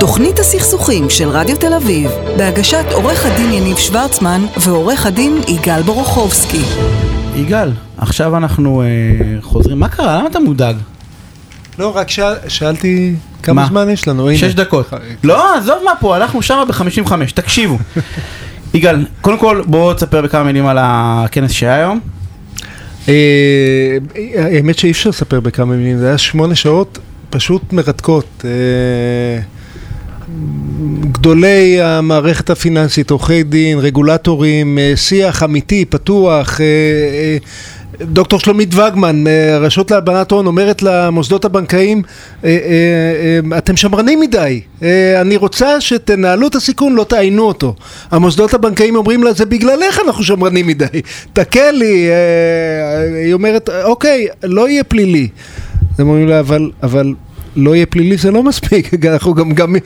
תוכנית הסכסוכים של רדיו תל אביב, בהגשת עורך הדין יניב שוורצמן ועורך הדין יגאל בורוכובסקי. יגאל, עכשיו אנחנו אה, חוזרים, מה קרה? למה אתה מודאג? לא, רק שאל, שאלתי כמה מה? זמן יש לנו, הנה. שש דקות. לא, עזוב מה פה, הלכנו שמה ב-55, תקשיבו. יגאל, קודם כל בוא תספר בכמה מילים על הכנס שהיה היום. אה, האמת שאי אפשר לספר בכמה מילים, זה היה שמונה שעות פשוט מרתקות. גדולי המערכת הפיננסית, עורכי דין, רגולטורים, אה, שיח אמיתי, פתוח. אה, אה, דוקטור שלומית וגמן, הרשות להלבנת הון, אומרת למוסדות הבנקאיים, אה, אתם שמרנים מדי, אני רוצה שתנהלו את הסיכון, לא תעיינו אותו. המוסדות הבנקאיים אומרים לה, זה בגללך אנחנו שמרנים מדי, תקלי, אה, היא אומרת, אוקיי, לא יהיה פלילי. הם אומרים לה, אבל, אבל לא יהיה פלילי זה לא מספיק, אנחנו גם, גם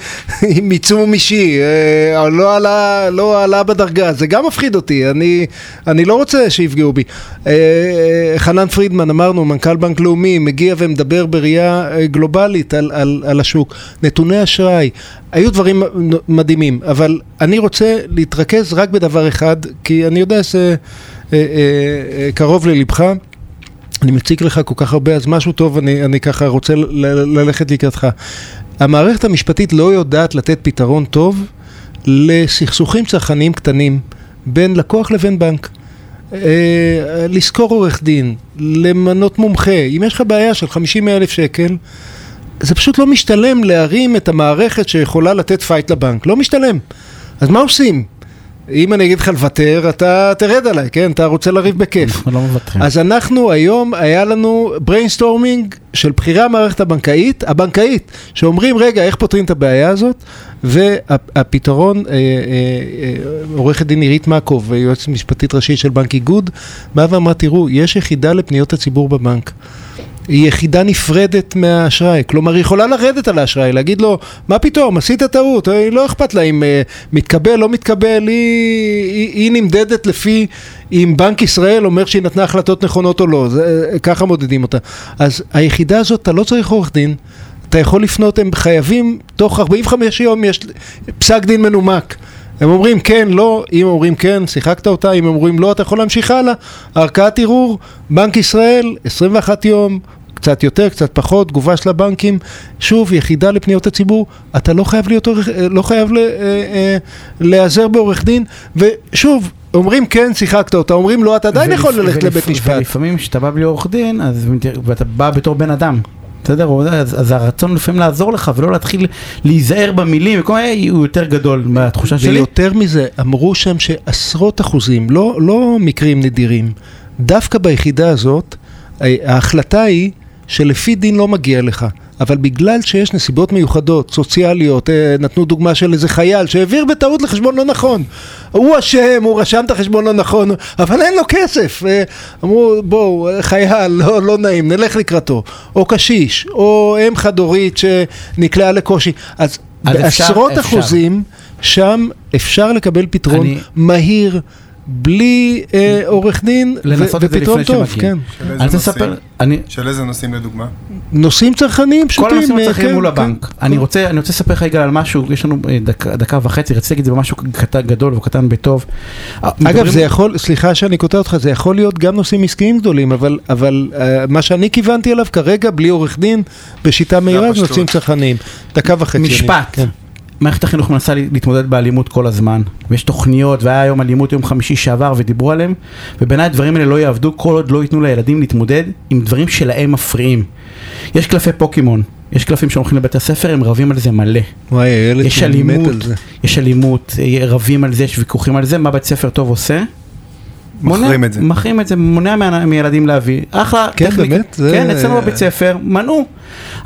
עם עיצום אישי, אה, לא עלה, לא עלה בדרגה, זה גם מפחיד אותי, אני, אני לא רוצה שיפגעו בי. אה, אה, חנן פרידמן, אמרנו, מנכ"ל בנק לאומי, מגיע ומדבר בראייה גלובלית על, על, על השוק. נתוני אשראי, היו דברים מדהימים, אבל אני רוצה להתרכז רק בדבר אחד, כי אני יודע שזה קרוב ללבך. אני מציג לך כל כך הרבה, אז משהו טוב, אני, אני ככה רוצה ללכת לקראתך. המערכת המשפטית לא יודעת לתת פתרון טוב לסכסוכים צרכניים קטנים בין לקוח לבין בנק. אה, לשכור עורך דין, למנות מומחה, אם יש לך בעיה של 50 אלף שקל, זה פשוט לא משתלם להרים את המערכת שיכולה לתת fight לבנק, לא משתלם. אז מה עושים? אם אני אגיד לך לוותר, אתה תרד עליי, כן? אתה רוצה לריב בכיף. אנחנו לא מוותרים. אז אנחנו היום, היה לנו brainstorming של בכירי המערכת הבנקאית, הבנקאית, שאומרים, רגע, איך פותרים את הבעיה הזאת? והפתרון, אה, אה, אה, עורכת דין עירית מקוב, יועצת משפטית ראשית של בנק איגוד, באה ואמרה, תראו, יש יחידה לפניות הציבור בבנק. היא יחידה נפרדת מהאשראי, כלומר היא יכולה לרדת על האשראי, להגיד לו, מה פתאום, עשית טעות, אה, לא אכפת לה אם אה, מתקבל, לא מתקבל, היא, היא, היא נמדדת לפי אם בנק ישראל אומר שהיא נתנה החלטות נכונות או לא, זה, אה, ככה מודדים אותה. אז היחידה הזאת, אתה לא צריך עורך דין, אתה יכול לפנות, הם חייבים, תוך 45 יום יש פסק דין מנומק. הם אומרים כן, לא, אם אומרים כן, שיחקת אותה, אם אומרים לא, אתה יכול להמשיך הלאה. ערכאת ערעור, בנק ישראל, 21 יום, קצת יותר, קצת פחות, תגובה של הבנקים, שוב, יחידה לפניות הציבור, אתה לא חייב להיות עורך, לא חייב ל- אה, אה, להיעזר בעורך דין, ושוב, אומרים כן, שיחקת אותה, אומרים לא, אתה עדיין יכול ללכת ולפ- לבית משפט. ולפעמים כשאתה בא בלי עורך דין, אז ואתה בא בתור בן אדם. בסדר? אז, אז הרצון לפעמים לעזור לך ולא להתחיל להיזהר במילים, וכל מיני, הוא יותר גדול מהתחושה שלי. ויותר מזה, אמרו שם שעשרות אחוזים, לא, לא מקרים נדירים, דווקא ביחידה הזאת, אה, ההחלטה היא שלפי דין לא מגיע לך. אבל בגלל שיש נסיבות מיוחדות, סוציאליות, אה, נתנו דוגמה של איזה חייל שהעביר בטעות לחשבון לא נכון. הוא אשם, הוא רשם את החשבון לא נכון, אבל אין לו כסף. אה, אמרו, בואו, חייל, לא, לא נעים, נלך לקראתו. או קשיש, או אם חד-הורית שנקלעה לקושי. אז אז אפשר- בעשרות אפשר. אחוזים, שם אפשר לקבל פתרון אני- מהיר, בלי אה, עורך דין, ו- לנסות את זה ופתרון לפני טוב, שמגיעים. כן. של איזה אני אני, של איזה נושאים לדוגמה? נושאים צרכניים פשוטים. כל הנושאים אה, הצרכניים כן, מול כן. הבנק. אני רוצה, אני רוצה לספר לך רגע על משהו, יש לנו אה, דקה- דקה וחצי, רציתי להגיד את זה במשהו קטן גדול וקטן בטוב. אה, אגב, מדברים- זה יכול, סליחה שאני קוטע אותך, זה יכול להיות גם נושאים עסקיים גדולים, אבל, אבל uh, מה שאני כיוונתי אליו כרגע, בלי עורך דין, בשיטה מהירה, זה. נושאים צרכניים. דקה וחצי. אני- משפט. כן. מערכת החינוך מנסה להתמודד באלימות כל הזמן, ויש תוכניות, והיה היום אלימות יום חמישי שעבר ודיברו עליהם, ובעיניי הדברים האלה לא יעבדו כל עוד לא ייתנו לילדים להתמודד עם דברים שלהם מפריעים. יש קלפי פוקימון, יש קלפים שהולכים לבית הספר, הם רבים על זה מלא. וואי, הילד יש שלי מת אלימות, על זה. יש אלימות, אה, רבים על זה, יש ויכוחים על זה, מה בית ספר טוב עושה? מחרים את זה. מחרים את זה, מונע מה- מילדים להביא. אחלה. כן, טכניקה. באמת? זה- כן, אצלנו בבית ספר, מנעו.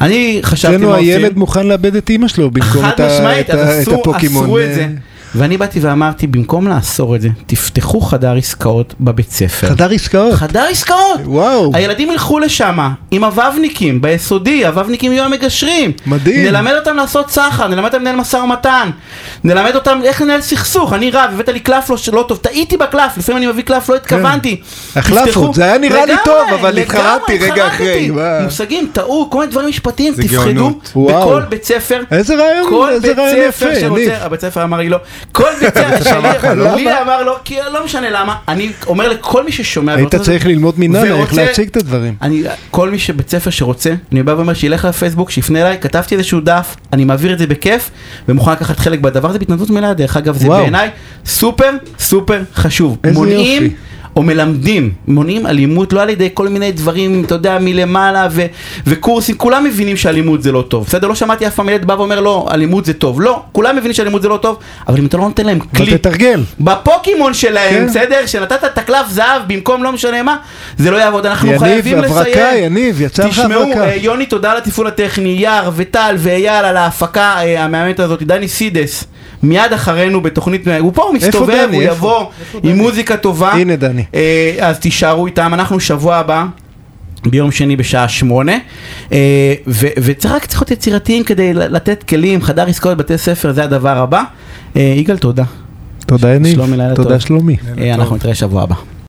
אני חשבתי אצלנו מה עושים. הילד מוכן לאבד את אימא שלו במקום חד את ה- משמעית, את ה- אז את אסרו- הפוקימון. אסרו את זה. ואני באתי ואמרתי, במקום לאסור את זה, תפתחו חדר עסקאות בבית ספר. חדר עסקאות. חדר עסקאות! וואו. הילדים ילכו לשם עם הוובניקים ביסודי, הוובניקים יהיו המגשרים. מדהים. נלמד אותם לעשות סחר, נלמד אותם לנהל משא ומתן, נלמד אותם איך לנהל סכסוך. אני רב, הבאת לי קלף לא, לא טוב, טעיתי בקלף, לפעמים אני מביא קלף, לא התכוונתי. החלפות, זה היה נראה לי טוב, אבל התחרטתי רגע. אחרי, וואו. מושגים, טעו, כל מיני דברים משפטיים, תפחדו. בכל בית ספר. איזה רעיון, כל איזה בית רעיון ספר יפה, שרוצה, ניב. הבית ספר אמר לי לא, כל בית ספר שלי, למה? לי אמר לא, כי לא משנה למה, אני אומר לכל מי ששומע, היית צריך ללמוד מננה איך להציג את הדברים. כל מי שבית ספר שרוצה, אני בא ואומר שילך לפייסבוק, שיפנה אליי, כתבתי איזשהו דף, אני מעביר את זה בכיף, ומוכן לקחת חלק בדבר הזה בהתנדבות מלאה, דרך אגב, זה. בעיניי סופר סופר חשוב. איזה מונעים יופי. או מלמדים, מונעים אלימות, לא על ידי כל מיני דברים, אתה יודע, מלמעלה ו- וקורסים, כולם מבינים שאלימות זה לא טוב, בסדר? לא שמעתי אף פעם ילד בא ואומר לא, אלימות זה טוב, לא, כולם מבינים שאלימות זה לא טוב, אבל אם אתה לא נותן להם כלי, תתרגל. בפוקימון שלהם, כן. בסדר? שנתת את הקלף זהב במקום לא משנה מה, זה לא יעבוד, אנחנו יניב, חייבים לסיים. הברקה, יניב, יצא לך תשמעו, הברקה. אה, יוני, תודה על התפעול הטכני, יער וטל ואייל על ההפקה אה, המהממת הזאת, דני סידס, מיד אחרינו בתוכנית, הוא פה, הוא מסתובב, דני? הוא? יבוא עם מוזיקה טובה. הנה, דני. אה, אז תישארו איתם, אנחנו שבוע הבא. ביום שני בשעה שמונה, אה, ו- וצריך רק צריך להיות יצירתיים כדי לתת כלים, חדר עסקאות בתי ספר, זה הדבר הבא. אה, יגאל, תודה. תודה יניב. שלומי, לילה תודה טוב. שלומי. אה, אנחנו נתראה שבוע הבא.